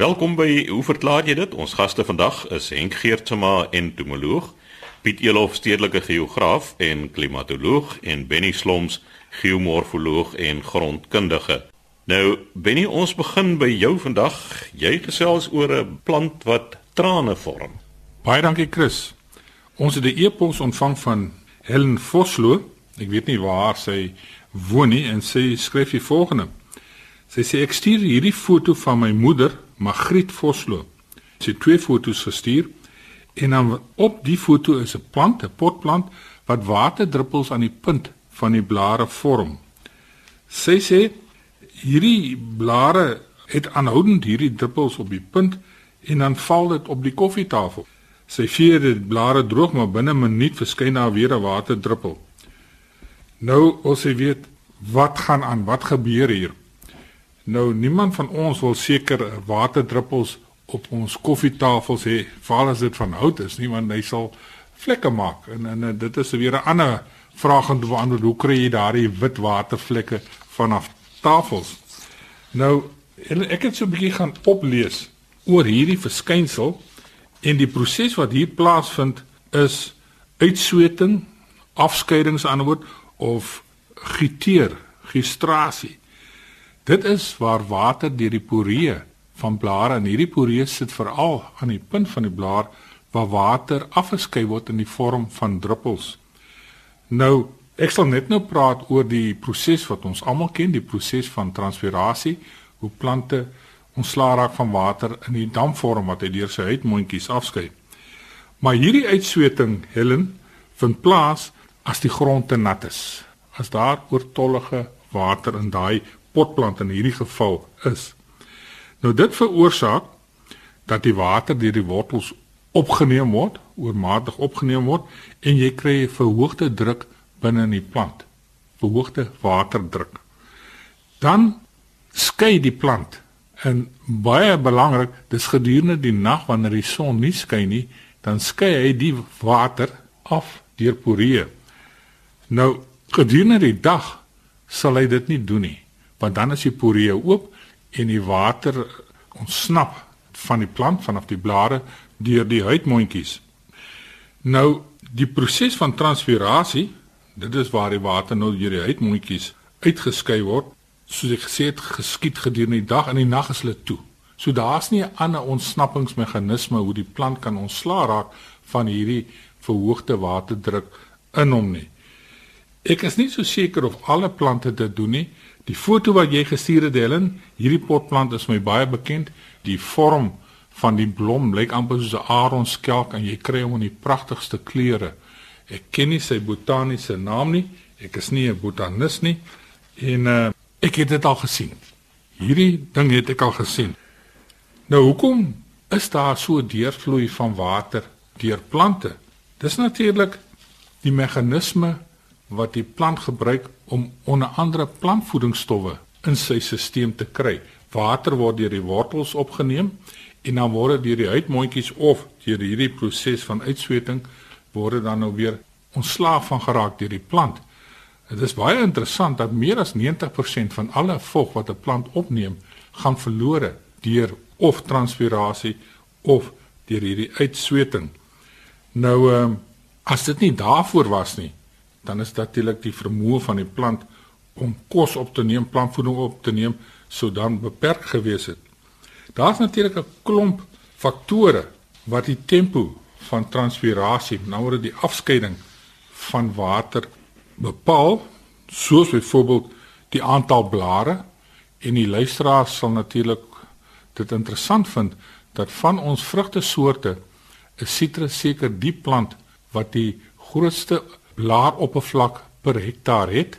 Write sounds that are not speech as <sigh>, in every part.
Welkom by Hoe verklaar jy dit? Ons gaste vandag is Henk Geertsma, entomoloog, Piet Elof, stedelike geograaf en klimatoloog en Benny Sloms, geomorfoloog en grondkundige. Nou, Benny, ons begin by jou vandag. Jy gesels oor 'n plant wat trane vorm. Baie dankie, Chris. Ons het 'n e-pos ontvang van Helen Vosloo. Ek weet nie waar sy woon nie en sy skryf die volgende. Sy sê ek stuur hierdie foto van my moeder, Magriet Vosloo. Sy het twee foto's gestuur en dan op die foto is 'n plant, 'n potplant wat waterdruppels aan die punt van die blare vorm. Sy sê hierdie blare het aanhoudend hierdie druppels op die punt en dan val dit op die koffietafel. Sy vee die blare droog maar binne 'n minuut verskyn daar weer 'n waterdruppel. Nou ons weet wat gaan aan, wat gebeur hier? Nou niemand van ons wil seker waterdruppels op ons koffietafels hê, veral as dit van hout is nie, want hy sal vlekke maak. En en dit is weer 'n ander vraag om te beantwoord. Hoe kry jy daardie wit watervlekke vanaf tafels? Nou ek het so 'n bietjie gaan oplees oor hierdie verskynsel en die proses wat hier plaasvind is uitsweting, afskeidings aan 'n woord of giteer, gistrasie. Dit is waar water deur die poree van blare en hierdie poree sit veral aan die punt van die blaar waar water afgeskei word in die vorm van druppels. Nou, ek sal net nou praat oor die proses wat ons almal ken, die proses van transpirasie, hoe plante ontslaa raak van water in die dampvorm wat hy deur sy huidmondjies afskei. Maar hierdie uitsweting, Helen, vind plaas as die grond te nat is. As daar oortollige water in daai potplant in hierdie geval is. Nou dit veroorsaak dat die water deur die wortels opgeneem word, oormatig opgeneem word en jy kry 'n verhoogde druk binne in die plant. Verhoogde waterdruk. Dan skei die plant en baie belangrik, dis gedurende die nag wanneer die son nie skyn nie, dan skei hy die water af deur poree. Nou gedurende die dag sal hy dit nie doen nie, want dan is die poree oop en die water ontsnap van die plant vanaf die blare deur die huidmondjies. Nou die proses van transpirasie, dit is waar die water nou deur die huidmondjies uitgeskei word, soos ek gesê het, geskied gedurende die dag en die nag is hulle toe. So daar's nie 'n ander ontsnappingsmeganisme hoe die plant kan ontslaa raak van hierdie verhoogde waterdruk in hom nie. Ek is nie so seker of alle plante dit doen nie. Die foto wat jy gestuur het, Helen, hierdie potplant is my baie bekend. Die vorm van die blom lyk amper soos 'n aronskelk en jy kry hom in die pragtigste kleure. Ek ken nie sy botaniese naam nie. Ek is nie 'n botanis nie. En uh, ek het dit al gesien. Hierdie ding het ek al gesien. Nou hoekom is daar so deurvloei van water deur plante? Dis natuurlik die meganisme wat die plant gebruik om onder andere plantvoedingsstowwe in sy stelsel te kry. Water word deur die wortels opgeneem en dan word dit deur die huidmondjies of deur hierdie proses van uitsweting word dit dan nou weer ontslaaf van geraak deur die plant. Dit is baie interessant dat meer as 90% van alle vog wat 'n plant opneem, gaan verlore deur of transpirasie of deur hierdie uitsweting. Nou ehm as dit nie daarvoor was nie, dan is natuurlik die vermoë van die plant om kos op te neem, plantvoeding op te neem, sou dan beperk gewees het. Daar's natuurlik 'n klomp faktore wat die tempo van transpirasie, nou word die afskeiding van water bepaal, soos byvoorbeeld die aantal blare en die luisteraars sal natuurlik dit interessant vind dat van ons vrugtesoorte 'n sitrus seker die plant wat die grootste blaaroppervlak per hektaar het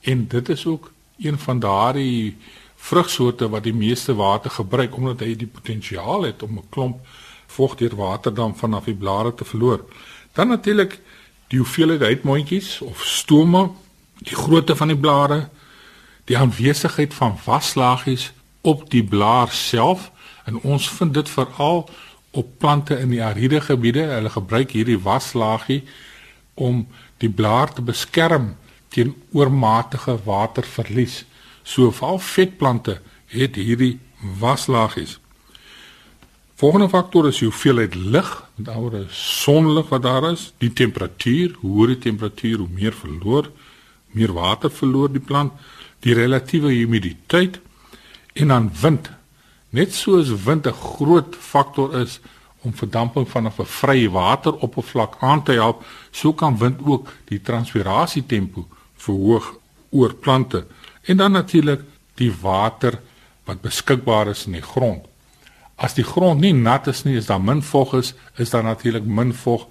en dit is ook een van daardie vrugsoorte wat die meeste water gebruik omdat hy die potensiaal het om 'n klomp vog deur waterdam vanaf die blare te verloor. Dan natuurlik die hoeveelheid uitmondjies of stome, die grootte van die blare, die aanwesigheid van waslaagies op die blaar self en ons vind dit veral op plante in die ariede gebiede. Hulle gebruik hierdie waslaagie om die blaar te beskerm teen oormatige waterverlies. So val vetplante het hierdie waslaagies. Volgende faktor is die hoeveelheid lig, met ander woorde sonlig wat daar is, die temperatuur, hoe hoër die temperatuur, hoe meer verloor, meer water verloor die plant, die relatiewe humiditeit en dan wind. Net soos wind 'n groot faktor is om verdamping vanaf 'n vrye wateroppervlak aan te help, so kan wind ook die transpirasietempo verhoog oor plante en dan natuurlik die water wat beskikbaar is in die grond. As die grond nie nat is nie, is daar min vog is, is daar natuurlik min vog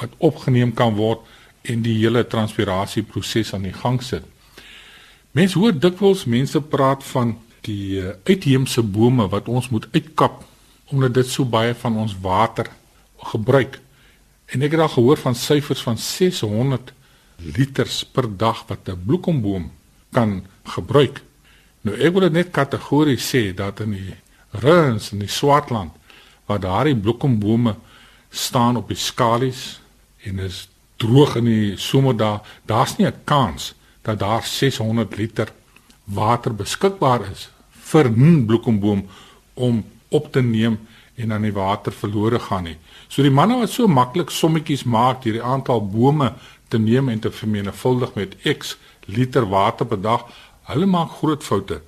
wat opgeneem kan word en die hele transpirasieproses aan die gang sit. Mense hoor dikwels mense praat van die uh, uitheemse bome wat ons moet uitkap omdat dit so baie van ons water gebruik. En ek het al gehoor van syfers van 600 liters per dag wat 'n bloekomboom kan gebruik. Nou ek wil net kategories sê dat in die Runs in die Swartland waar daardie bloekombome staan op die skalies en is droog in die somerdae, daar's nie 'n kans dat daar 600 liter water beskikbaar is vir 'n bloekomboom om op te neem en dan die water verlore gaan nie. So die manne wat so maklik sommetjies maak hierdie aantal bome te neem en te vermenigvuldig met X liter water per dag, hulle maak groot foute.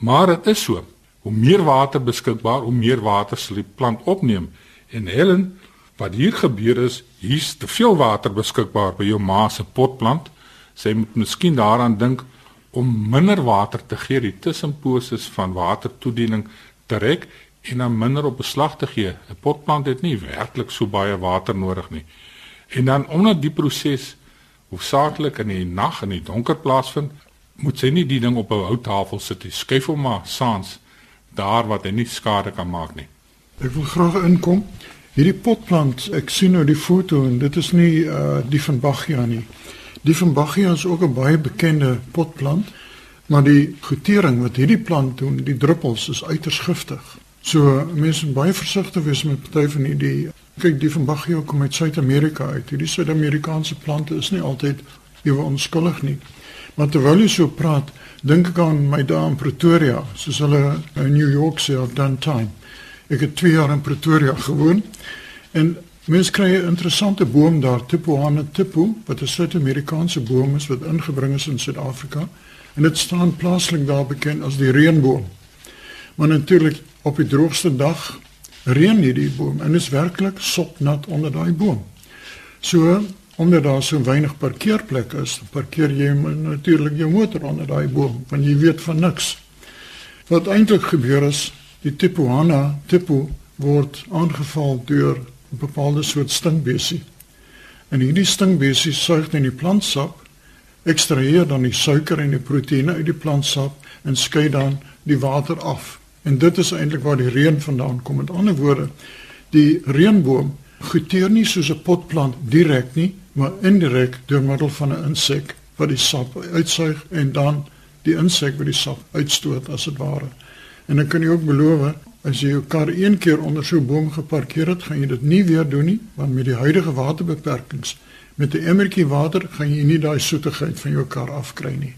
Maar dit is so. Hoe meer water beskikbaar, hoe meer water sal die plant opneem. En Helen, wat hier gebeur is, hier's te veel water beskikbaar by jou ma se potplant. Sy moet miskien daaraan dink om minder water te gee, die tussenposes van watertoediening te rek en dan minder op beslag te gee. 'n Potplant het nie werklik so baie water nodig nie. En dan omdat die proses hoofsaaklik in die nag en in die donker plaasvind, moet sy nie die ding op 'n houttafel sit nie. Skuif hom maar saans daar wat hy nie skade kan maak nie. Ek wil graag inkom. Hierdie potplant, ek sien nou die foto en dit is nie uh die van Bachia nie. Die van Bachia is ook 'n baie bekende potplant, maar die gotering wat hierdie plant doen, die druppels is uiters giftig. So mense moet baie versigtig wees met party van hierdie kyk die van Bachia kom uit Suid-Amerika uit. Hierdie Suid-Amerikaanse plante is nie altyd ewe onskuldig nie. Maar terwyl jy so praat, dink ek aan my dae in Pretoria, soos hulle in New York sê of done time. Ek het 2 jaar in Pretoria gewoon en mens kry 'n interessante boom daar, Tipuana tipu, wat 'n Suid-Amerikaanse boom is wat ingebring is in Suid-Afrika en dit staan plaaslik daar bekend as die reënboom. Maar natuurlik op die droogste dag reën hierdie boom en is werklik sopnat onder daai boom. So omdat daar so weinig parkeerplekke is, parkeer jy natuurlik jou motor onder daai boom, want jy weet van niks. Wat eintlik gebeur is, die Tipuana tipu word aangeval deur 'n bepaalde soort stinkbesie. En hierdie stinkbesie suig net die plantsap, ekstraheer dan die suiker en die proteïene uit die plantsap en skei dan die water af. En dit is eintlik waar die reën vandaan kom. Met ander woorde, die reënboom goeteer nie soos 'n potplant direk nie, maar indirek deur middel van 'n insek wat die sap uitsuig en dan die insek wat die sap uitstoot as dit ware. En dan kan jy ook beloof as jy jou kar een keer onder so 'n boom geparkeer het, gaan jy dit nie weer doen nie, want met die huidige waterbeperkings met 'n emmertjie water gaan jy nie daai soetigheid van jou kar afkry nie.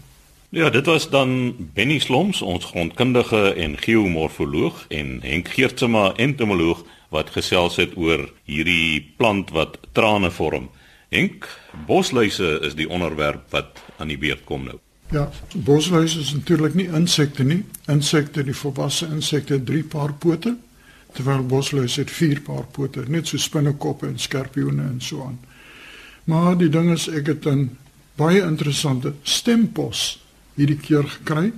Ja, dit was dan Benny Sloms, ons grondkundige en geomorfoloog en Henk Geertsma, entomoloog wat gesels het oor hierdie plant wat trane vorm. Henk, bosluise is die onderwerp wat aan die beurt kom nou. Ja, bosluise is natuurlik nie insekte nie. Insekte, die volwasse insekte het 3 paar pote, terwyl bosluise het 4 paar pote, net so spinnekoppe en skorpioene en so aan. Maar die ding is ek het 'n baie interessante stempos hierdie keer gekry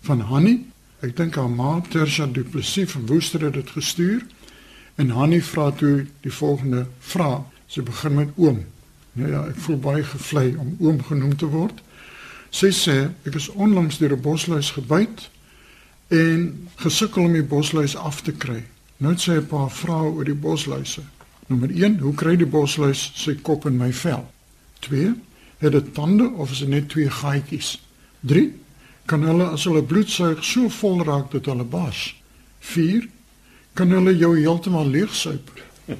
van Hanni. Ek dink haar ma Tersha Du Plessis van Woester het dit gestuur. En Hanni vra toe die volgende vraag. Sy begin met oom. Nou ja, ek voel baie gevlei om oom genoem te word. Sy sê ek is onlangs deur 'n bosluis gebyt en gesukkel om die bosluis af te kry. Nou sy 'n paar vrae oor die bosluise. Nommer 1, hoe kry die bosluis sy kop in my vel? 2, het dit tande of is dit net twee gaatjies? 3, kan hulle as hulle bloed suig so vol raak dat hulle bars? 4, kan hulle jou heeltemal leegsuip?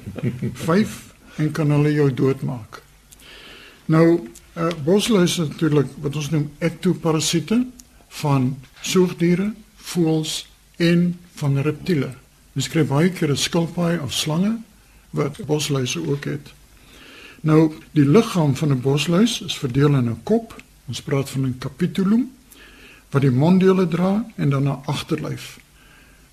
<laughs> 5, en kan hulle jou doodmaak? Nou, uh, bosluise natuurlik wat ons noem ektoparasiete van soogdiere, voëls en van reptiele. Mens kry baie keer 'n skilpaai of slange wat bosluise ook het. Nou, die liggaam van 'n bosluis is verdeel in 'n kop, ons praat van 'n capitulum wat die monddele dra en dan 'n agterlyf.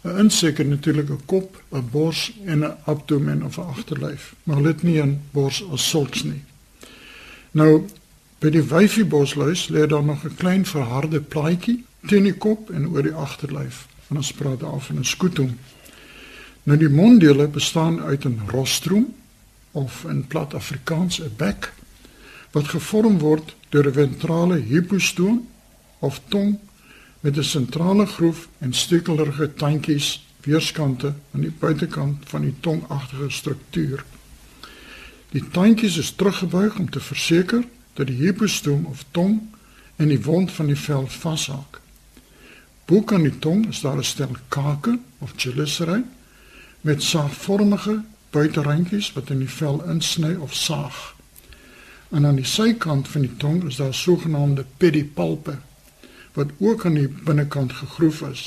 'n Insek het natuurlik 'n kop, 'n bors en 'n abdomen of 'n agterlyf, maar hulle het nie 'n bors as sulks nie. Nou, by die wyfie bosluis lê daar nog 'n klein verharde plaatjie teen die kop en oor die agterlyf. En ons praat daar van 'n skutum. Nou die monddele bestaan uit 'n rostrum of in plat Afrikaans 'n bek wat gevorm word deur 'n ventrale hypostoom of tong met 'n sentrale groef en stekelerige tandjies weerskante aan die buitekant van die tongagtige struktuur. Die tandjies is teruggebuig om te verseker dat die hypostoom of tong in die wond van die vel vashaak. Bo kan die tong is daar 'n stel kake of chelicerae met saagvormige buiterandjies wat in die vel insny of saag. En aan die sykant van die tong is daar sogenaamde pedipalpe wat ook aan die binnekant gegroef is.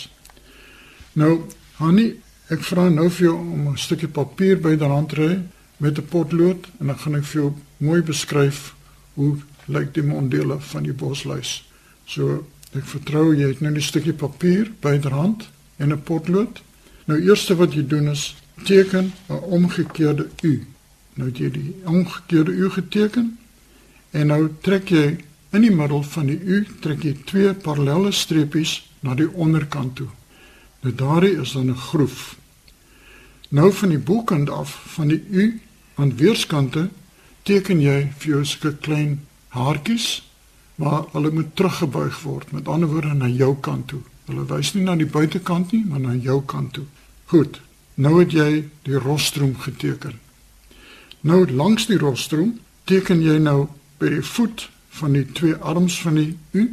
Nou, Hanni, ek vra nou vir jou om 'n stukkie papier byderhand te hê met 'n potlood en dan gaan ek vir jou mooi beskryf hoe lyk die monddele van die bosluis. So, ek vertrou jy het nou 'n stukkie papier byderhand en 'n potlood. Nou eerste wat jy doen is teken 'n omgekeerde U. Nou het jy die omgekeerde U geteken en nou trek jy In die middel van die U trek jy twee parallelle streepies na die onderkant toe. Nou daardie is dan 'n groef. Nou van die bokant af van die U aan weerskante teken jy vir jou sulke klein haartjies waar hulle moet teruggebuig word, met ander woorde na jou kant toe. Hulle wys nie na die buitekant nie, maar na jou kant toe. Goed. Nou het jy die rostrum geteken. Nou langs die rostrum teken jy nou by die voet van die twee arms van die U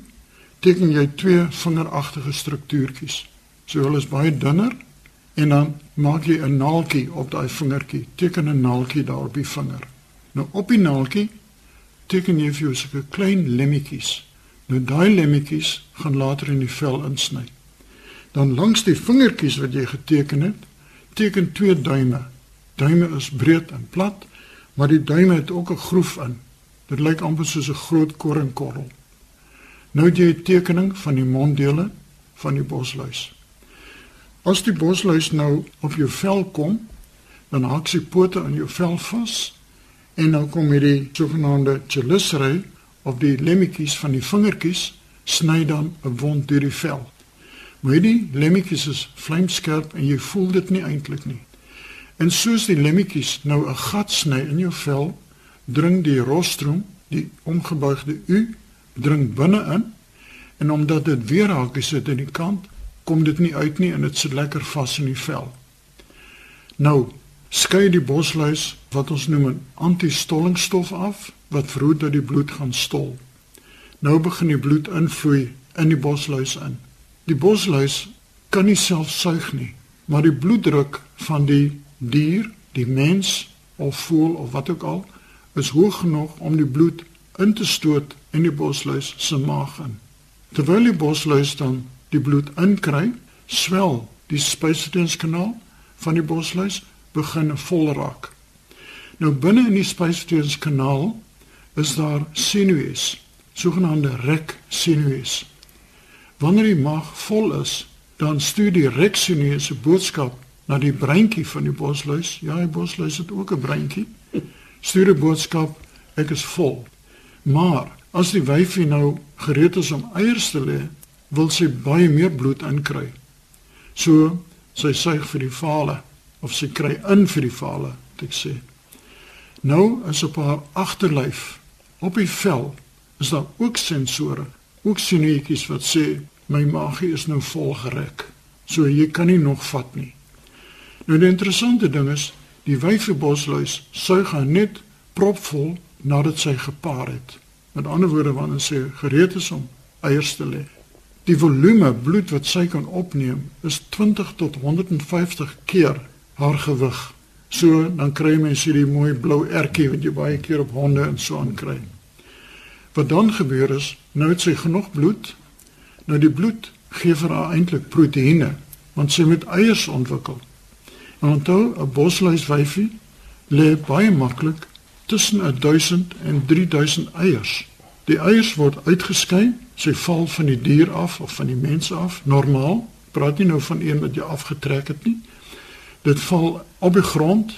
teken jy twee vingeragtige struktuurtjies. So hulle is baie dunner en dan maak jy 'n naaltjie op daai vingertjie. Teken 'n naaltjie daar op die vinger. Nou op die naaltjie teken jy vir jou sulke klein lemmetjies. Nou daai lemmetjies gaan later in die vel insny. Dan langs die vingertjies wat jy geteken het, teken twee duime. Duime is breed en plat, maar die duime het ook 'n groef in. Dit lyk amper soos 'n groot koringkorrel. Nou het jy 'n tekening van die monddele van die bosluis. As die bosluis nou op jou vel kom, dan haak sy pote aan jou vel vas en nou kom hierdie sogenaamde chelicerae of die lemmetjies van die vingertjies sny dan 'n wond deur die vel. Maar hierdie lemmetjies is vlamskerp en jy voel dit nie eintlik nie. En soos die lemmetjies nou 'n gat sny in jou vel, dring die rostrum, die omgebuigde U, dring binne in en omdat dit weer hakies sit aan die kant, kom dit nie uit nie en dit sit lekker vas in die vel. Nou, skei die bosluis wat ons noem 'n antistollingstof af wat verhoed dat die bloed gaan stol. Nou begin die bloed invloei in die bosluis in. Die bosluis kan nie self suig nie, maar die bloeddruk van die dier, die mens of voël of wat ook al, is hoog genoeg om die bloed in te stoot in die bosluis se maag in. Terwyl die bosluis dan die bloed inkry, swel die spysverteringskanaal van die bosluis begin vol raak. Nou binne in die spysverteringskanaal is daar sinues, sogenaamde rek sinues. Wanneer die maag vol is, dan stuur die rek sinues 'n boodskap na die breintjie van die bosluis. Ja, die bosluis het ook 'n breintjie stuur 'n boodskap, ek is vol. Maar as die wyfie nou gereed is om eiers te lê, wil sy baie meer bloed inkry. So sy suig vir die vale of sy kry in vir die vale, moet ek sê. Nou is op haar agterlyf, op die vel, is daar ook sensore, ook sinuetjies wat sê my maagie is nou vol gerek. So jy kan nie nog vat nie. Nou die interessante ding is Die wyfebosluis suig haar net propvol nadat sy gepaar het. Met ander woorde wanneer sy gereed is om eiers te lê. Die volume bloed wat sy kan opneem is 20 tot 150 keer haar gewig. So dan kry mens hierdie mooi blou ertjie wat jy baie keer op honde en so aan kry. Wat dan gebeur is, nou het sy genoeg bloed. Nou die bloed gee vir haar eintlik proteïene want sy moet eiers ontwikkel. En onthou, 'n bosluiswyfie lê baie maklik tussen 1000 en 3000 eiers. Die eiers word uitgeskei, sy val van die dier af of van die mens af, normaal. Praat nie nou van een wat jy afgetrek het nie. Dit val op die grond.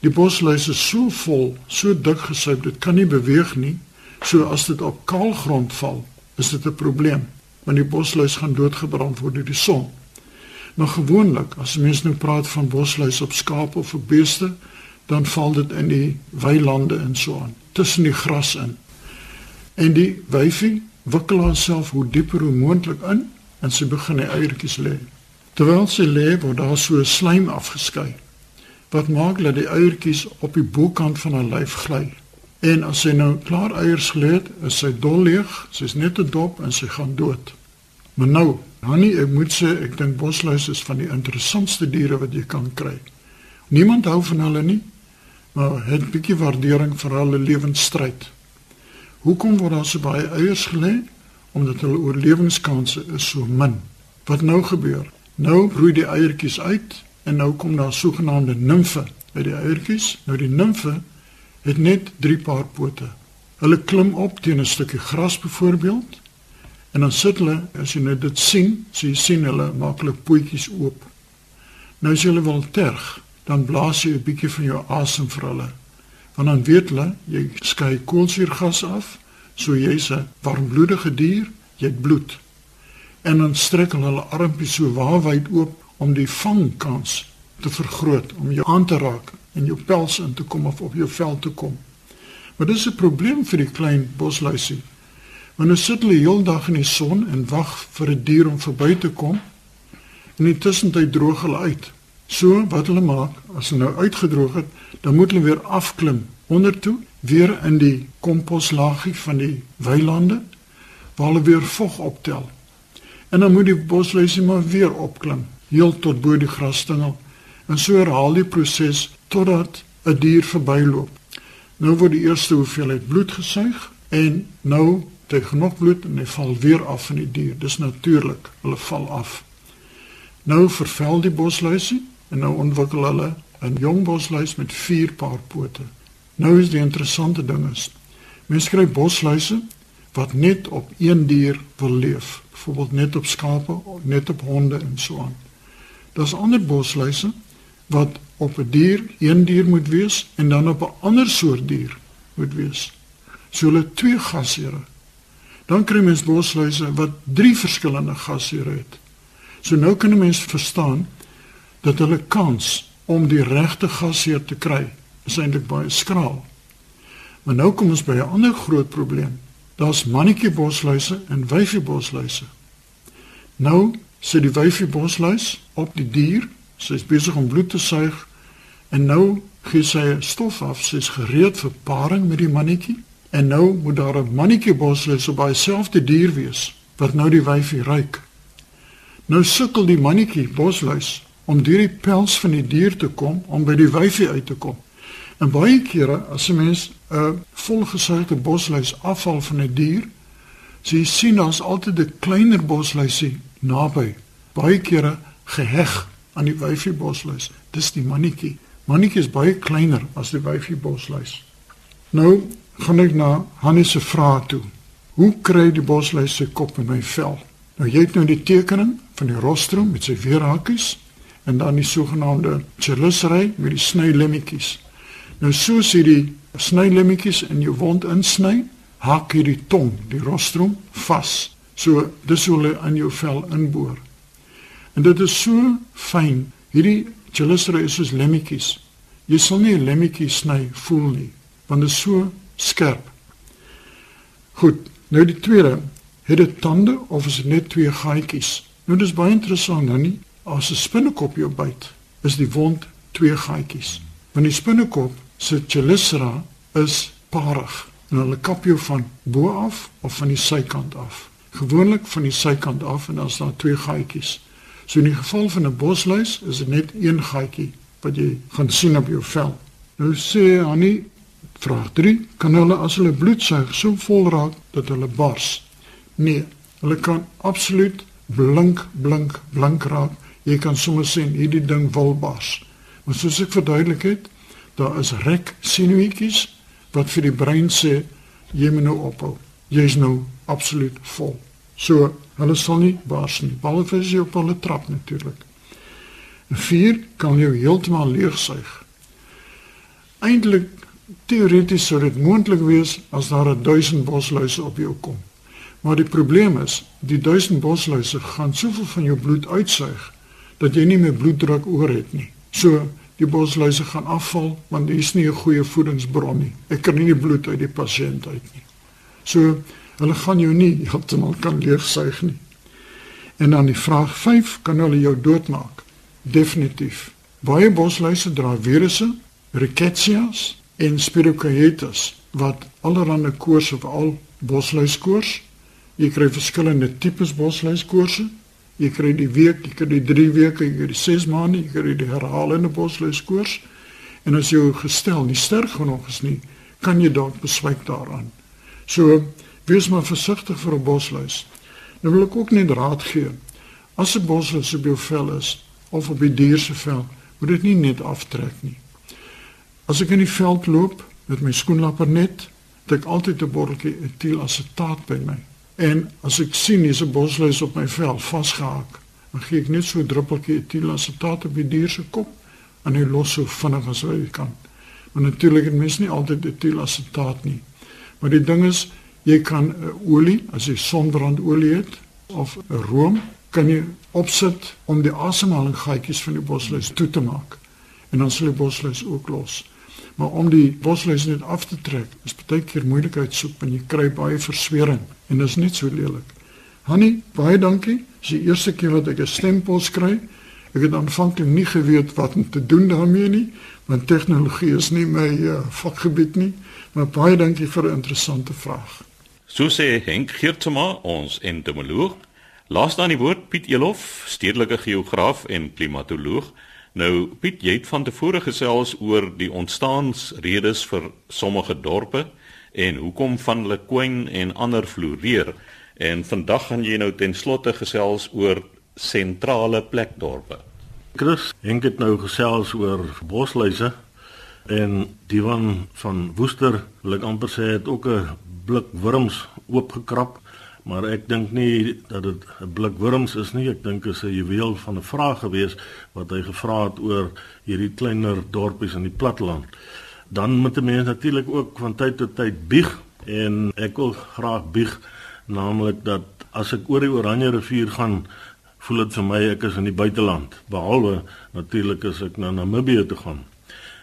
Die bosluis is so vol, so dik gesuip, dit kan nie beweeg nie. So as dit op kaal grond val, is dit 'n probleem, want die bosluis gaan doodgebrand word deur die son. Maar gewoonlik, as mense nou praat van bosluis op skape of op beeste, dan val dit in die weilande en so aan, tussen die gras in. En die wyfie wikkel haarself hoe dieper hoe moontlik in en sy begin die eiertjies lê. Terwyl sy lê, word daar so slijm afgeskei. Wat maak dat die eiertjies op die bokant van haar lyf gly. En as sy nou klaar eiers gelê het, is sy dol leeg, sy's net 'n dop en sy gaan dood. Maar nou, Hannie, ek moet sê ek dink bosluise is van die interessantste diere wat jy kan kry. Niemand hou van hulle nie, maar het 'n bietjie waardering vir hulle lewensstryd. Hoekom word daar so baie eiers gelê? Omdat hulle oorlewingskanse is so min. Wat nou gebeur? Nou broei die eiertjies uit en nou kom daar sogenaamde nimfe uit die eiertjies. Nou die nimfe het net 3 paar pote. Hulle klim op teen 'n stukkie gras byvoorbeeld en dan sit hulle as jy net dit sien, so jy sien hulle maak hulle pootjies oop. Nou as jy hulle wil terg, dan blaas jy 'n bietjie van jou asem vir hulle. Want dan weet hulle jy skei koolsuurgas af, so jy's 'n warmbloedige dier, jy het bloed. En dan strek hulle hulle armpies so waawyd oop om die vangkans te vergroot om jou aan te raak en jou pels in te kom of op jou vel te kom. Maar dis 'n probleem vir die klein bosluisie. Want hulle sit hulle heeldag in die son en wag vir 'n dier om verby te kom. En intussen tyd droog hulle uit. So wat hulle maak, as hulle nou uitgedroog het, dan moet hulle weer afklim ondertoe, weer in die komposlaagie van die weilande waar hulle weer vog optel. En dan moet die bosluisie maar weer opklim, heel tot bo die grasstengel. En so herhaal die proses totdat 'n dier verbyloop. Nou word die eerste hoeveelheid bloed gesuig en nou hy genoeg bloed en hy val weer af van die dier. Dis natuurlik, hulle val af. Nou vervel die bosluisie en nou ontwikkel hulle 'n jong bosluis met 4 paar pote. Nou is die interessante ding is, mense kry bosluise wat net op een dier wil leef, byvoorbeeld net op skape, net op honde en so aan. Daar's ander bosluise wat op 'n dier, een dier moet wees en dan op 'n ander soort dier moet wees. So hulle twee gasheure. Dan kry mens bosluise wat drie verskillende gasheure het. So nou kan 'n mens verstaan dat hulle kans om die regte gasheer te kry is eintlik baie skraal. Maar nou kom ons by 'n ander groot probleem. Daar's mannetjie bosluise en wyfie bosluise. Nou sit die wyfie bosluis op die dier, sy's besig om bloed te suig En nou gee sy stof af, sy's gereed vir paring met die mannetjie. En nou moet daar 'n mannetjie bosluis op dieselfde dier wees wat nou die wyfie ruik. Nou sukkel die mannetjie bosluis om deur die pels van die dier te kom om by die wyfie uit te kom. En baie kere as 'n mens 'n volgesuigde bosluis afval van 'n die dier, so jy sien daar's altyd 'n kleiner bosluisie naby. Baie kere geheg aan die wyfie bosluis. Dis die mannetjie. Mannetjie is baie kleiner as die wyfie bosluis. Nou gaan ek na Hannes se vraag toe. Hoe kry die bosluis sy kop in my vel? Nou jy het nou die tekening van die rostrum met sy weerhakies en dan die sogenaamde chelicerae met die snylemmetjies. Nou so sien die snylemmetjies in jou wond insny, hak hier die tong, die rostrum vas. So dis hoe hulle in jou vel inboor. En dit is so fyn. Hierdie Chelicera is soos lemmetjies. Jy sal nie 'n lemmetjie sny voel nie, want dit is so skerp. Goed, nou die tweede, het dit tande of is dit net twee gaatjies? Nou dis baie interessant, nou nie? As 'n spinnekop jou byt, is die wond twee gaatjies. Want die spinnekop se Chelicera is parig en hulle kap jou van bo af of van die sykant af. Gewoonlik van die sykant af en dan is daar twee gaatjies. So in die geval van 'n bosluis is dit net een gaatjie wat jy gaan sien op jou vel. Nou sê Annie vraag 3, kan hulle as hulle bloed suig so vol raak dat hulle bars? Nee, hulle kan absoluut blink blink blink raak. Jy kan sommer sien hierdie ding wil bars. Maar soos ek verduidelik het, daar is rek sinuetjies wat vir die brein sê jy moet nou ophou. Jy's nou absoluut vol. So, hulle sal nie bars nie. Behalwe as jy op hulle trap natuurlik. 'n Vuur kan jou heeltemal leegsuig. Eintlik teoreties sou dit moontlik wees as daar 'n 1000 bosluise op jou kom. Maar die probleem is, die 1000 bosluise gaan soveel van jou bloed uitsuig dat jy nie meer bloeddruk oor het nie. So die bosluise gaan afval want dit is nie 'n goeie voedingsbron nie. Ek kan nie die bloed uit die pasiënt uit nie. So hulle gaan jou nie heeltemal kan leegsuig nie. En dan die vraag 5, kan hulle jou doodmaak? Definitief. Baie bosluise dra virusse, rickettsias en spirochaetes wat allerlei koorse veral bosluiskoors. Jy kry verskillende tipes bosluiskoorse. Jy kry die week, jy kry die 3 weke, jy kry die 6 maande, jy kry die herhalende bosluiskoors. En as jou gestel nie sterk genoeg is nie, kan jy dalk beswyk daaraan. So wees maar versigtig vir 'n bosluis. Nou wil ek ook net raad gee. As 'n bosluis op jou vel is of op die dier se vel, moet dit nie net aftrek nie. As ek in die veld loop met my skoenlapper net, het ek altyd 'n botteltjie etielassetaat by my. En as ek sien hier's 'n bosluis op my vel vasgehaak, dan gee ek net so 'n druppeltjie etielassetaat op die dier se kop en hy los so vinnig as wat hy kan. Maar natuurlik het mens nie altyd etielassetaat nie. Maar die ding is, jy kan 'n olie, as jy sonbrandolie het of room, kan jy opsit om die asemhalingsgaatjies van die bosluis toe te maak. En dan sal die bosluis ook los. Maar om die bosluis net af te trek, is baie keer moeilikheid soek en jy kry baie verswering en dit is net so lelik. Hanni, baie dankie. Dis die eerste keer wat ek 'n stempos kry. Ek het aanvanklik nie geweet wat om te doen daarmee nie, want tegnologie is nie my uh, vakgebied nie. Maar baie dankie vir 'n interessante vraag. So sê Henk Geertsma, ons entomoloog. Laas dan die woord Piet Elof, stedelike geograaf en klimatoloog. Nou Piet, jy het van tevore gesels oor die ontstaansredes vir sommige dorpe en hoekom van hulle kwyn en ander floreer. En vandag gaan jy nou ten slotte gesels oor sentrale plekdorpe. Chris, Henk het nou gesels oor bosluise en die van van Woester, wil ek amper sê het ook 'n blik wurms oopgekrap maar ek dink nie dat dit 'n blik wurms is nie. Ek dink dit is 'n juweel van 'n vraag gewees wat hy gevra het oor hierdie kleiner dorpies in die platteland. Dan moet 'n mens natuurlik ook van tyd tot tyd bieg en ek wil graag bieg naamlik dat as ek oor die Oranje rivier gaan voel dit vir my ek is in die buiteland behalwe natuurlik as ek na Namibië toe gaan.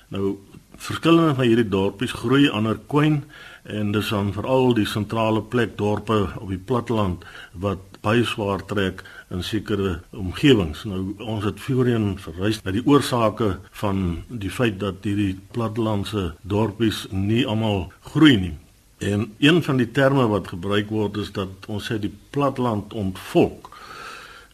Nou verskillende van hierdie dorpies groei ander kwyn en dis dan veral die sentrale plek dorpe op die platteland wat baie swaar trek in sekere omgewings. Nou ons het voorheen verwys na die oorsake van die feit dat hierdie plattelandse dorpies nie almal groei nie. En een van die terme wat gebruik word is dat ons sê die platteland ontvolk.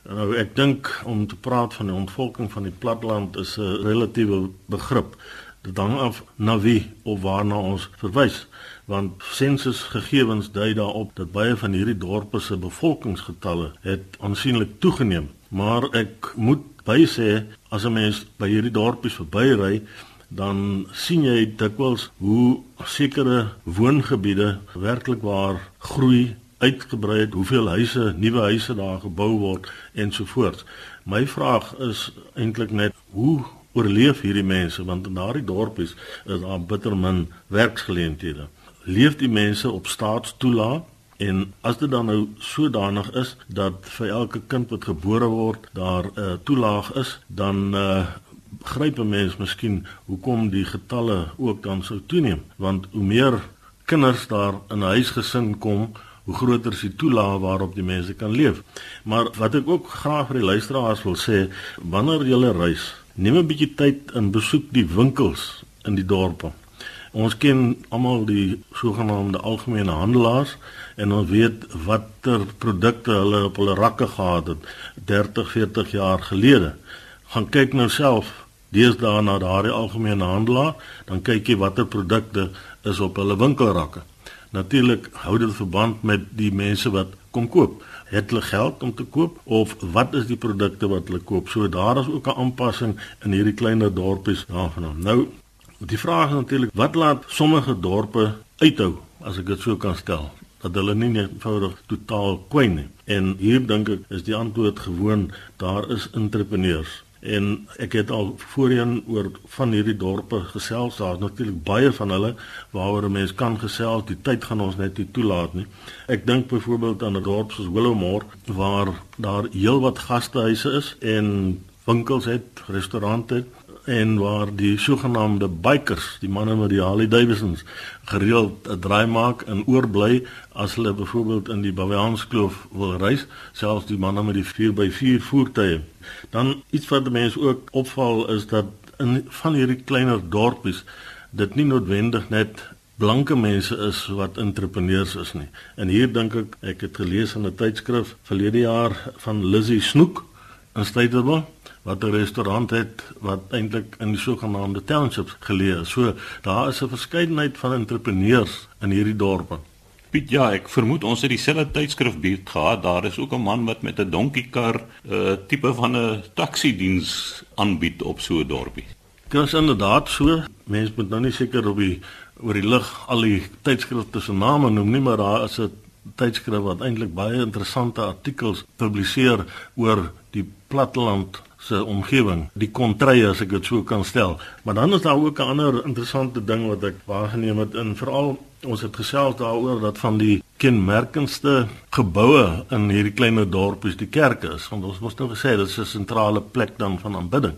Nou ek dink om te praat van die ontvolking van die platteland is 'n relatiewe begrip. Dit hang af na wie of waarna ons verwys want sensusgegevens dui daarop dat baie van hierdie dorpe se bevolkingsgetalle het aansienlik toegeneem. Maar ek moet bysê as 'n mens by hierdie dorpies verbyry, dan sien jy dikwels hoe sekere woongebiede werklik waar groei uitgebrei het, hoeveel huise, nuwe huise daar gebou word ensovoorts. My vraag is eintlik net hoe oorleef hierdie mense want in daardie dorpies is daar bitter min werksgeleenthede leef die mense op staatstoelaat en as dit dan nou sodanig is dat vir elke kind wat gebore word daar 'n uh, toelaag is dan uh, gryp 'n mens miskien hoekom die getalle ook dan sou toeneem. Want hoe meer kinders daar in 'n huisgesin kom hoe groter is die toelaag waarop die mense kan leef. Maar wat ek ook graag vir die luisteraars wil sê wanneer jy reis neem 'n bietjie tyd en besoek die winkels in die dorpe Ons ken almal die sogenaamde algemene handelaars en ons weet watter produkte hulle op hulle rakke gehad het 30, 40 jaar gelede. Gaan kyk nou self deesdae na daardie algemene handelaar, dan kyk jy watter produkte is op hulle winkelrakke. Natuurlik hou dit verband met die mense wat kom koop, het hulle geld om te koop of wat is die produkte wat hulle koop? So daar is ook 'n aanpassing in hierdie kleiner dorpies daarvan. Nou die vraag is natuurlik wat laat sommige dorpe uithou as ek dit so kan stel? Dat hulle nie eenvoudig totaal kwyn nie. En hier dink ek is die antwoord gewoon daar is entrepreneurs. En ek het al voorheen oor van hierdie dorpe gesels. Daar's natuurlik baie van hulle waaroor 'n mens kan gesels. Die tyd gaan ons net nie toelaat nie. Ek dink byvoorbeeld aan 'n dorp soos Willowmore waar daar heelwat gastehuise is en winkels het restaurante en waar die sogenaamde bikers, die manne met die Harley Davidsons, gereeld 'n draai maak en oorbly as hulle byvoorbeeld in die Baviaanskloof wil reis, selfs die manne met die 4x4 voertuie. Dan iets wat mense ook opval is dat in van hierdie kleiner dorpies dit nie noodwendig net blanke mense is wat entrepreneurs is nie. En hier dink ek ek het gelees in 'n tydskrif verlede jaar van Lizzie Snoek in Stellenbosch wat 'n restaurant het wat eintlik in die sogenaamde townships geleë is. So daar is 'n verskeidenheid van entrepreneurs in hierdie dorpe. Piet, ja, ek vermoed ons het dieselfde tydskrif buurt gehad. Daar is ook 'n man wat met 'n donkiekar 'n uh, eh, tipe van 'n taxi diens aanbied op so 'n dorpie. Dit is inderdaad so. Mense moet nou nie seker op die oor die lig al die tydskrifte se name noem nie, maar daar is 'n tydskrif wat eintlik baie interessante artikels publiseer oor die platteland se omgewing, die kontrye as ek dit so kan stel. Maar dan is daar ook 'n ander interessante ding wat ek waargeneem het in veral ons het gesels daaroor dat van die kenmerkendste geboue in hierdie klein dorpies die kerke is. Want ons moes nou gesê dit is 'n sentrale plek dan van aanbidding.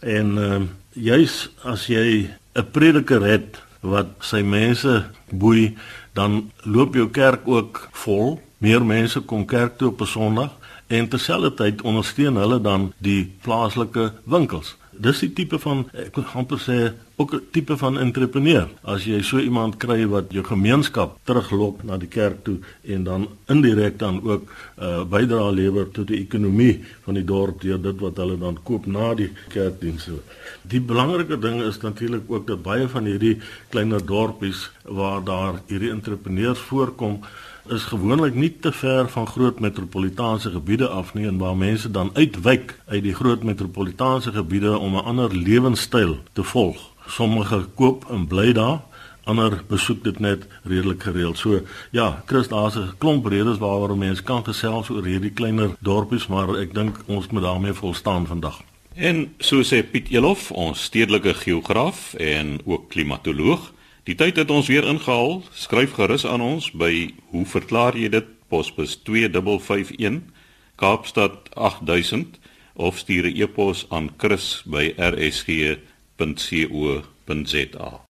En uh, juis as jy 'n prediker het wat sy mense boei, dan loop jou kerk ook vol. Meer mense kom kerk toe op 'n Sondag en terselfdertyd ondersteun hulle dan die plaaslike winkels. Dis die tipe van ek wil amper sê ook 'n tipe van entrepreneur. As jy so iemand kry wat jou gemeenskap teruglok na die kerk toe en dan indirek dan ook 'n uh, bydrae lewer tot die ekonomie van die dorp deur dit wat hulle dan koop na die kerkdienste. Die belangrike ding is natuurlik ook dat baie van hierdie kleiner dorpies waar daar hierdie entrepreneurs voorkom is gewoonlik nie te ver van groot metropolitaanse gebiede af nie en waar mense dan uitwyk uit die groot metropolitaanse gebiede om 'n ander lewenstyl te volg. Sommige koop en bly daar, ander besoek dit net redelik gereeld. So ja, Chris, daar's 'n klomp redes waaroor mense kan gesels oor hierdie kleiner dorpies, maar ek dink ons moet daarmee volstaan vandag. En so sê Piet Elof, ons stedelike geograaf en ook klimatoloog, Die tyd het ons weer ingehaal. Skryf gerus aan ons by hoe verklaar jy dit posbus 2551 Kaapstad 8000 of stuur 'n e-pos aan chris@rsg.co.za.